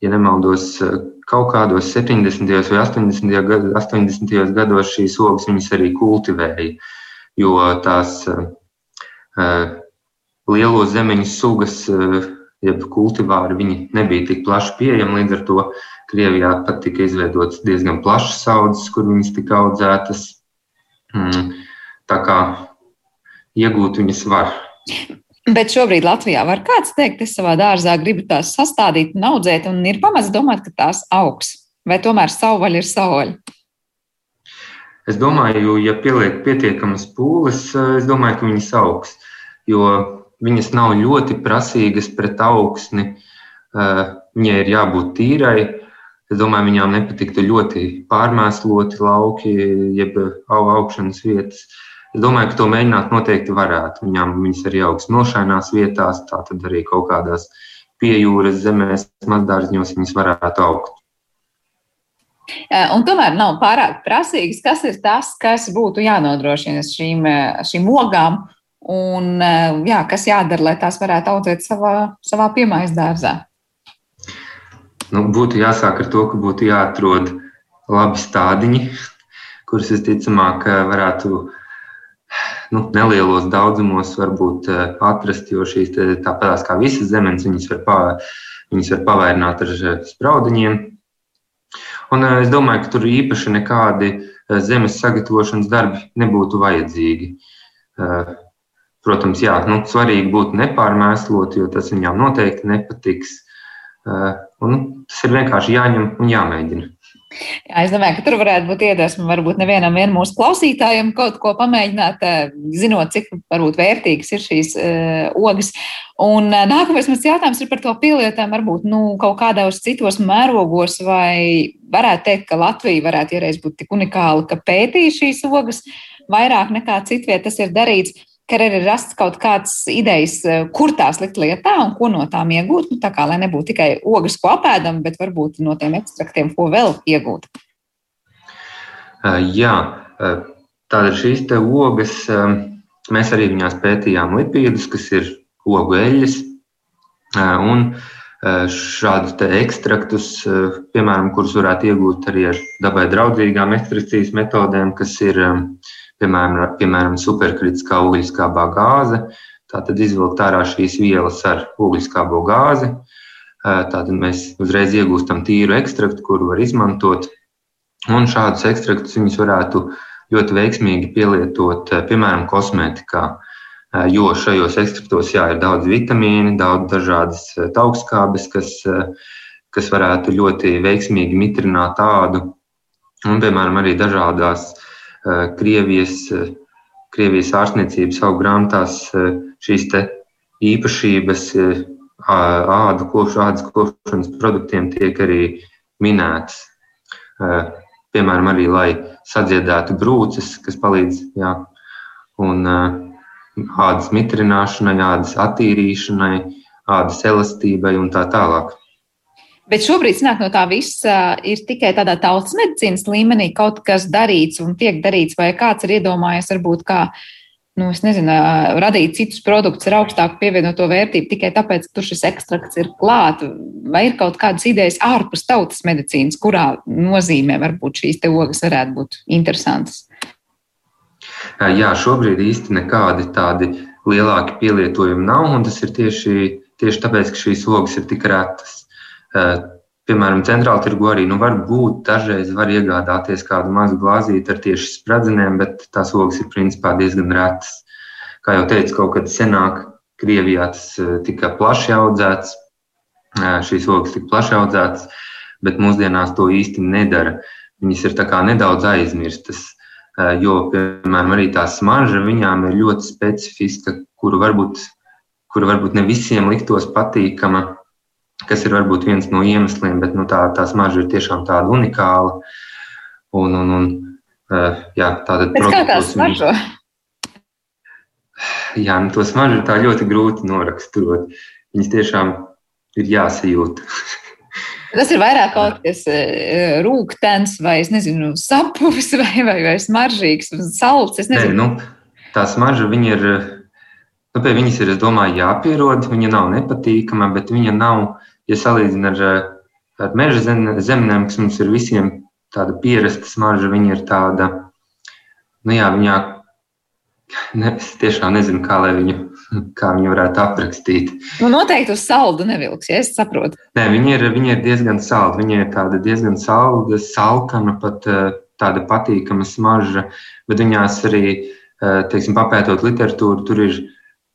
ja nemaldos, eh, kaut kādos 70. vai 80. Gad, 80. gados šīs ogas viņas arī kultivēja, jo tās uh, lielo zemeņu sugas, uh, jeb kultivāri, viņi nebija tik plaši pieejami. Līdz ar to Krievijā pat tika izveidotas diezgan plašas audzes, kur viņas tika audzētas. Mm, tā kā iegūt viņas var. Bet šobrīd Latvijā var kāds teikt, es savā dārzā gribu tās sastādīt un audzēt, un ir pamats domāt, ka tās augs. Vai tomēr savvaļa ir savvaļa? Es domāju, ja pieliek pietiekamas pūles, es domāju, ka viņas augs. Jo viņas nav ļoti prasīgas pret augsni. Viņai ir jābūt tīrai. Es domāju, viņām nepatiktu ļoti pārmēsloti lauki, jeb augšanas vietas. Es domāju, ka to mēģināt noteikti varētu. Viņām viņas arī augs nošainās vietās, tātad arī kaut kādās piejūras zemēs, mazdārziņos viņas varētu augt. Un tomēr nav pārāk prasīgs, kas ir tas, kas būtu jānodrošina šīm, šīm ogām, un jā, kas jādara, lai tās varētu audzēt savā, savā piemājas dārzā. Nu, būtu jāsāk ar to, ka būtu jāatrod labi stādiņi, kurus visticamāk varētu nu, nelielos daudzumos varbūt eh, atrast, jo šīs tāpatās kā visas zemes, viņas var, pa, viņas var pavērināt ar eh, spraudiņiem. Un eh, es domāju, ka tur īpaši nekādi zemes sagatavošanas darbi nebūtu vajadzīgi. Protams, jā, nu, svarīgi būtu nepārmēslot, jo tas viņām noteikti nepatiks. Un tas ir vienkārši jāņem un jāmēģina. Jā, es domāju, ka tur varētu būt iedvesma. Varbūt nevienam vien mūsu klausītājiem kaut ko pamēģināt, eh, zinot, cik varbūt vērtīgas ir šīs uh, ogas. Un uh, nākamais mans jautājums ir par to pielietojumu. Varbūt nu, kaut kādos citos mērogos, vai varētu teikt, ka Latvija varētu iereiz būt tik unikāla, ka pētīja šīs ogas vairāk nekā citviet tas ir darīts ka arī ir rasts kaut kāds idejas, eh, kur tās likt lietā un ko no tām iegūt. Nu, tā kā lai nebūtu tikai ogas, ko apēdam, bet varbūt no tiem ekstraktiem, ko vēl iegūt. Uh, jā, uh, tātad šīs te ogas, mēs arī viņās pētījām lipīdus, kas ir ogu eļļas. Uh, un šādus ekstraktus, piemēram, kurus varētu iegūt arī ar dabai draudzīgām ekstrakcijas metodēm, kas ir um, piemēram, piemēram superkritiskā ogliskābā gāze. Tātad izvilkt ārā šīs vielas ar ogliskābo gāzi. Tātad mēs uzreiz iegūstam tīru ekstraktu, kuru var izmantot. Un šādus ekstraktus viņus varētu ļoti veiksmīgi pielietot, piemēram, kosmētikā. Jo šajos ekstraktos jā, ir daudz vitamīnu, daudz dažādas augstskābes, kas, kas varētu ļoti veiksmīgi mitrināt ādu. Un, piemēram, arī dažādās uh, Krievijas, eh, Krievijas ārstniecības augu grāmatās eh, šīs īpašības ādu kopšu, ādas kopšanas produktiem tiek arī minētas. Piemēram, arī lai sadziedētu brūces, kas palīdz jā, un ādas mitrināšanai, ādas attīrīšanai, ādas elastībai un tā tālāk. Bet šobrīd, zināt, no tā visa ir tikai tādā tautas medicīnas līmenī kaut kas darīts un tiek darīts, vai kāds ir iedomājies varbūt kā nu, nezinu, radīt citus produktus ar augstāku pievienoto vērtību tikai tāpēc, ka tur šis ekstrakts ir klāts, vai ir kaut kādas idejas ārpus tautas medicīnas, kurā nozīmē varbūt šīs te ogas varētu būt interesantas? Jā, šobrīd īsti nekādi tādi lielāki pielietojumi nav, un tas ir tieši, tieši tāpēc, ka šīs ogas ir tik retas. Piemēram, centrāla tirgu arī nu, var būt dažreiz var iegādāties kādu mazu glāzīti ar tieši spradzenēm, bet tās ogas ir principā diezgan retas. Kā jau teicu, kaut kad senāk Krievijā tas tika plaši audzēts, šīs ogas tika plaši audzētas, bet mūsdienās to īsti nedara. Viņas ir nedaudz aizmirstas, jo, piemēram, arī tā smarža viņām ir ļoti specifiska, kuru varbūt, kuru varbūt ne visiem liktos patīkama kas ir varbūt viens no iemesliem, bet nu, tā, tā smarža ir tiešām tāda unikāla. Un, un, un, uh, jā, tātad kā tā smaržo? Jā, nu, to smaržu tā ļoti grūti noraksturot. Viņas tiešām ir jāsajūt. Tas ir vairāk kaut kas eh, rūkstošs, vai nezinu, sapnis, vai, vai, vai smaržīgs, salds. Nē, nu, tā smarža ir. Nu, pie viņas ir, es domāju, jāpierod. Viņa nav nepatīkama, bet viņa nav ja salīdzina ar, ar meža zemēm, kas mums ir visiem tāda pierasta smarža, viņa ir tāda, nu jā, viņā, ne, es tiešām nezinu, kā lai viņu, kā viņu varētu aprakstīt. Nu, noteikti uz saldu nevilks, ja es saprotu. Nē, viņa ir, viņa ir diezgan salda, viņa ir tāda diezgan salda, salkana, pat tāda patīkama smarža, bet viņās arī, teiksim, papētot literatūru, tur ir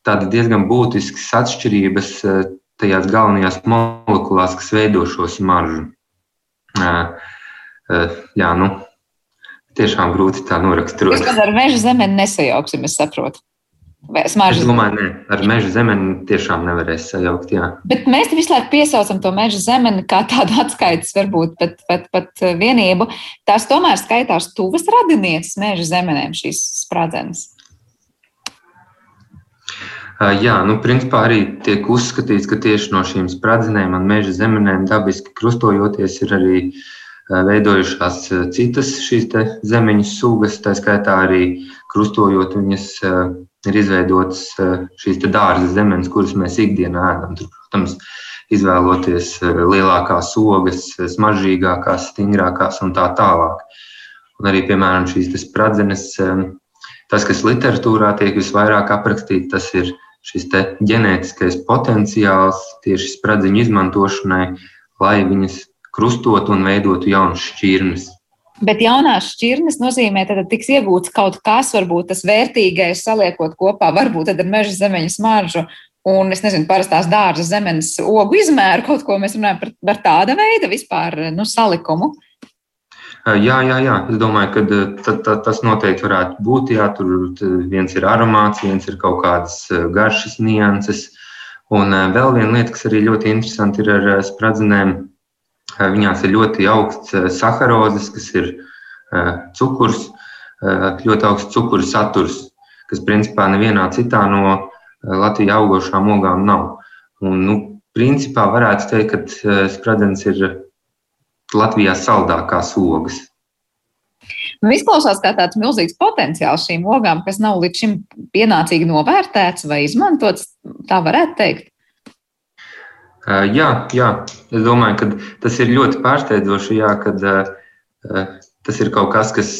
tāda diezgan būtiskas atšķirības tajās galvenajās molekulās, kas veido šo smaržu. Jā, nu, tiešām grūti tā noraksturot. Jūs ar meža zemeni nesajauksim, es saprotu. Es domāju, ne, ar meža zemeni tiešām nevarēs sajaukt. Jā. Bet mēs visu laiku piesaucam to meža zemeni kā tādu atskaites, varbūt pat, pat, pat vienību. Tās tomēr skaitās tuvas radinieces meža zemenēm šīs spradzenes. Jā, nu, principā arī tiek uzskatīts, ka tieši no šīm spradzenēm un meža zemenēm dabiski krustojoties ir arī veidojušās citas šīs zemeņu sugas, tā skaitā arī krustojot viņas ir izveidotas šīs dārza zemes, kuras mēs ikdienā ēdam. Tur, protams, izvēloties lielākās ogas, smaržīgākās, stingrākās un tā tālāk. Un arī, piemēram, šīs spradzenes, tas, kas literatūrā tiek visvairāk aprakstīts, tas ir šis ģenētiskais potenciāls tieši spradziņu izmantošanai, lai viņas krustotu un veidotu jaunas šķirnes. Bet jaunās šķirnes nozīmē, ka tiks iegūts kaut kas, varbūt tas vērtīgais, saliekot kopā, varbūt ar meža zemeņa smaržu. Un es nezinu, parastās dārza zemes ogu izmēru, kaut ko mēs runājam par, par tāda veida vispār nu, salikumu. Jā, jā, jā. Es domāju, ka ta, ta, tas noteikti varētu būt. Jā, tur viens ir aromāts, viens ir kaut kādas garšas nianses. Un vēl viena lieta, kas arī ļoti interesanti ir ar spradzenēm, viņās ir ļoti augsts saharozes, kas ir cukurs, ļoti augsts cukuru saturs, kas principā nevienā citā no Latvijā augošām ogām nav. Un, nu, principā varētu teikt, ka spradzens ir Latvijā saldākās ogas. Nu, izklausās kā tāds milzīgs potenciāls šīm ogām, kas nav līdz šim pienācīgi novērtēts vai izmantots. Tā varētu teikt. Jā, jā, es domāju, ka tas ir ļoti pārsteidzoši, jā, kad tas ir kaut kas, kas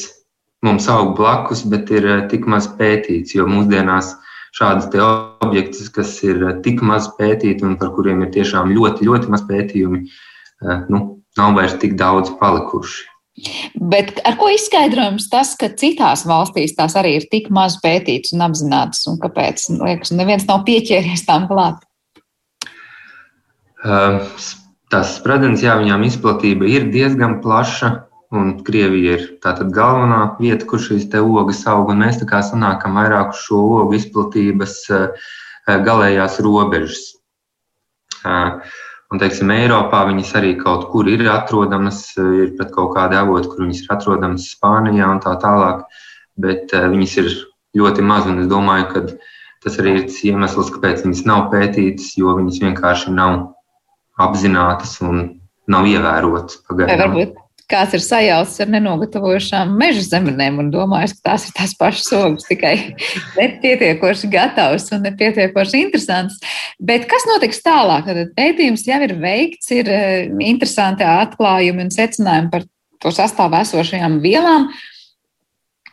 mums aug blakus, bet ir tik maz pētīts. Jo mūsdienās šādas objektus, kas ir tik maz pētīti un par kuriem ir tiešām ļoti, ļoti maz pētījumi, nu, nav vairs tik daudz palikuši. Bet ar ko izskaidrojams tas, ka citās valstīs tās arī ir tik maz pētītas un apzinātas, un kāpēc? Liekas, neviens nav pieķēries tām klāt. Uh, tās spradzenes, jā, viņām izplatība ir diezgan plaša, un Krievija ir tātad galvenā vieta, kur šīs te ogas aug, un mēs tā kā sanākam vairāk uz šo ogu izplatības uh, galējās robežas. Un, teiksim, Eiropā viņas arī kaut kur ir atrodamas, ir pat kaut kādi avoti, kur viņas ir atrodamas Spānijā un tā tālāk. Bet uh, viņas ir ļoti maz, es domāju, ka tas arī ir iemesls, kāpēc viņas nav pētītas, jo viņas vienkārši nav apzinātas un nav ievērotas pagaidām. Varbūt kāds ir sajaucis ar nenogatavojušām meža zemenēm un domājis, ka tās ir tās pašas ogas, tikai nepietiekoši gatavs un nepietiekoši interesants. Bet kas notiks tālāk? Tad pētījums jau ir veikts, ir eh, interesanti atklājumi un secinājumi par to sastāvā esošajām vielām.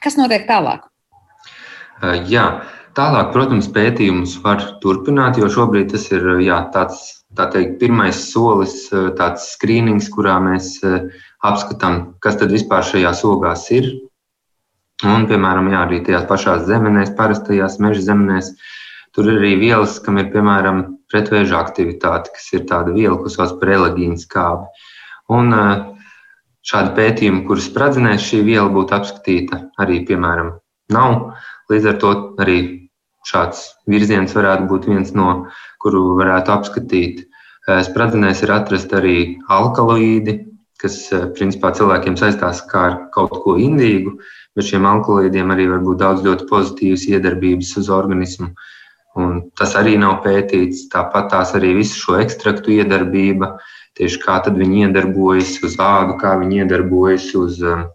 Kas notiek tālāk? Uh, jā, tālāk, protams, pētījumus var turpināt, jo šobrīd tas ir jā, tāds tā teikt, pirmais solis, tāds skrīnings, kurā mēs apskatām, kas tad vispār šajās ogās ir. Un, piemēram, jā, arī tajās pašās zemenēs, parastajās meža zemenēs, tur ir arī vielas, kam ir piemēram pretvēža aktivitāte, kas ir tāda viela, ko sauc par elegīnu skābi. Un šādi pētījumi, kurus spradzenēs šī viela būtu apskatīta, arī, piemēram, nav. Līdz ar to arī šāds virziens varētu būt viens no, kuru varētu apskatīt. Spradzenēs ir atrast arī alkaloīdi, kas eh, principā cilvēkiem saistās kā ar kaut ko indīgu, bet šiem alkoholīdiem arī var būt daudz ļoti pozitīvas iedarbības uz organismu. Un tas arī nav pētīts. Tāpat tās arī visu šo ekstraktu iedarbība, tieši kā viņi iedarbojas uz ādu, kā viņi iedarbojas uz, eh,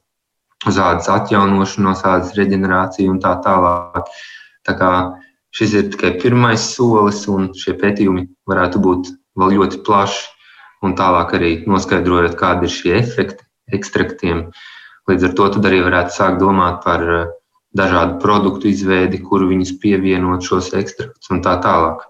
uz ādas atjaunošanos, ādas reģenerāciju un tā tālāk. Tā kā šis ir tikai pirmais solis, un šie pētījumi varētu būt vēl ļoti plaši un tālāk arī noskaidrojot, kādi ir šie efekti ekstraktiem. Līdz ar to arī varētu sākt domāt par eh, dažādu produktu izveidi, kuru viņus pievienot šos ekstraktus un tā tālāk.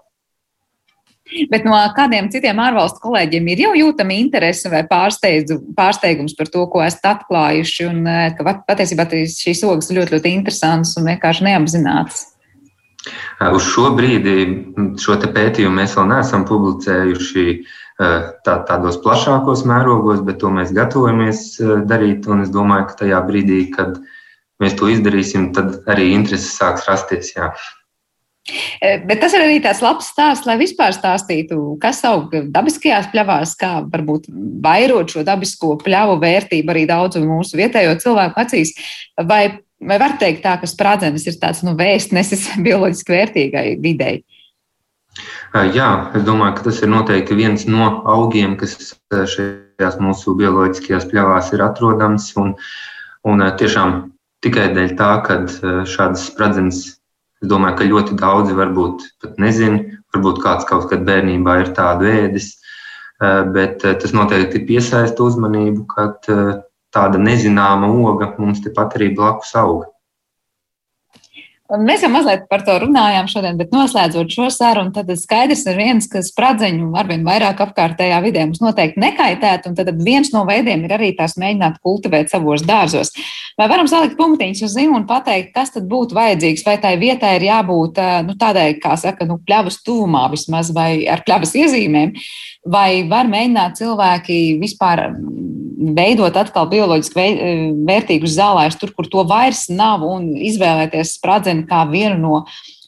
Bet no kādiem citiem ārvalstu kolēģiem ir jau jūtama interese vai pārsteigums par to, ko esat atklājuši, un eh, ka patiesībā šīs ogas ir ļoti, ļoti interesantas un vienkārši neapzinātas? Uz šo brīdi šo pētījumu mēs vēl neesam publicējuši tā, tādos plašākos mērogos, bet to mēs gatavojamies darīt. Es domāju, ka tajā brīdī, kad mēs to izdarīsim, tad arī interesi sāks rasties. Jā. Bet tas ir arī tāds labs stāsts, lai vispār stāstītu, kas aug dabiskajās pļavās, kā varbūt vairot šo dabisko pļavu vērtību arī daudzu mūsu vietējo cilvēku acīs. Vai, vai var teikt tā, ka sprādzenes ir tāds nu, vēstnesis bioloģiski vērtīgai videi? Jā, es domāju, ka tas ir noteikti viens no augiem, kas šajās mūsu bioloģiskajās pļavās ir atrodams. Un, un tiešām tikai dēļ tā, ka šādas spradzenes, es domāju, ka ļoti daudzi varbūt pat nezina, varbūt kāds kaut kad bērnībā ir tādu ēdis, bet tas noteikti piesaista uzmanību, kad tāda nezināma oga mums tepat arī blakus auga. Mēs jau mazliet par to runājām šodien, bet noslēdzot šo sarunu, tad skaidrs ir viens, ka spradzeņu arvien vairāk apkārtējā vidē mums noteikti nekaitētu, un tad viens no veidiem ir arī tās mēģināt kultivēt savos dārzos. Vai varam salikt punktiņus uz zīmu un pateikt, kas tad būtu vajadzīgs, vai tai vietai ir jābūt nu, tādai, kā saka, nu, pļavas tuvumā vismaz, vai ar pļavas iezīmēm, vai var mēģināt cilvēki vispār veidot atkal bioloģiski vērtīgus zālājus tur, kur to vairs nav, un izvēlēties spradzeni kā vienu no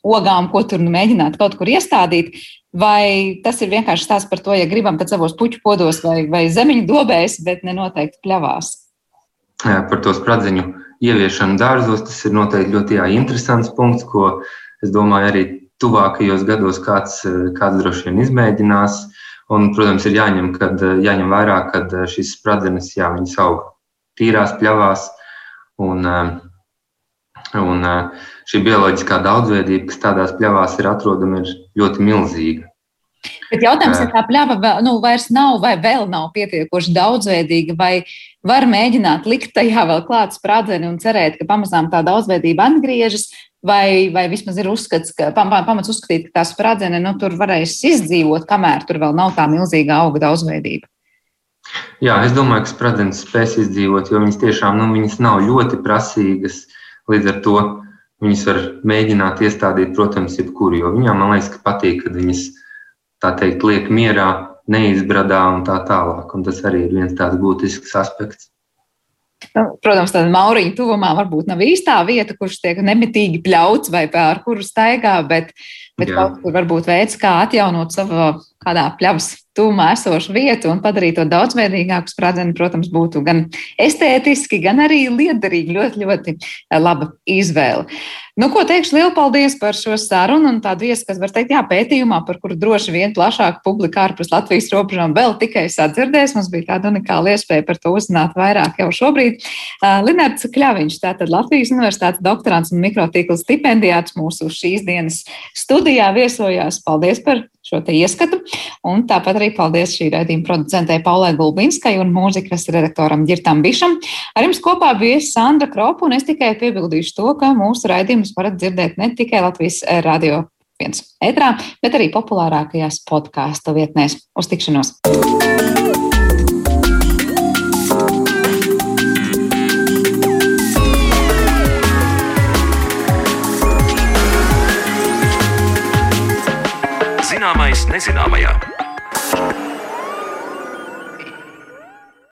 ogām, ko tur nu, mēģināt kaut kur iestādīt. Vai tas ir vienkārši stāsts par to, ja gribam, tad savos puķu podos vai, vai zemiņu dobēs, bet ne noteikti pļavās? Par to spradziņu ieviešanu dārzos tas ir noteikti ļoti jā, interesants punkts, ko es domāju arī tuvākajos gados kāds, kāds droši vien izmēģinās. Un, protams, ir jāņem, kad, jāņem vērā, ka šīs spradzenes jā, aug tīrās pļavās. Un, un šī bioloģiskā daudzveidība, kas tādās pļavās ir atrodama, ir ļoti milzīga. Bet jautājums ir, kā pļava vēl, nu, vairs nav vai vēl nav pietiekoši daudzveidīga, vai var mēģināt likt tajā vēl klāt sprādzienu un cerēt, ka pamazām tā daudzveidība atgriežas, vai, vai vismaz ir uzskats, ka pamats uzskatīt, ka tā sprādziene nu, tur varēs izdzīvot, kamēr tur vēl nav tā milzīga auga daudzveidība. Jā, es domāju, ka sprādzienas spēs izdzīvot, jo viņas tiešām nu, viņas nav ļoti prasīgas. Līdz ar to viņas var mēģināt iestādīt, protams, jebkuru. Jo viņām man liekas, ka patīk, kad viņas tā teikt liek mierā, neizbradā un tā tālāk. Un tas arī ir viens tāds būtisks aspekts. Nu, protams, tāda mauriņa tuvumā varbūt nav īstā vieta, kurš tiek nemitīgi pļauts vai pār kuru staigā, bet, bet Jā. kaut kur varbūt veids, kā atjaunot savu kādā pļavas tūmā esošu vietu un padarīt to daudzveidīgāku. Sprādzienu, protams, būtu gan estētiski, gan arī liederīgi. Ļoti, ļoti laba izvēle. Nu, ko teikšu, lielu paldies par šo sarunu un tādu ieskatu, var teikt, jā, pētījumā, par kuru droši vien plašāka publika ārpus Latvijas robežām vēl tikai sadzirdēs. Mums bija tāda unikāla iespēja par to uzzināt vairāk jau šobrīd. Uh, Linārds Kļaviņš, tātad Latvijas Universitātes doktorants un mikrotīkla stipendijāts mūsu šīs dienas studijā viesojās. Paldies par šo ieskatu. Un tāpat arī paldies šī raidījuma producentei Paulai Gulbinskai un mūzikas redaktoram Girtam Bišam. Ar jums kopā bija Sandra Kropa, un es tikai piebildīšu to, ka mūsu raidījumus varat dzirdēt ne tikai Latvijas radio viens ētrā, bet arī populārākajās podkāstu vietnēs. Uz tikšanos! Zināmais nezināmajā.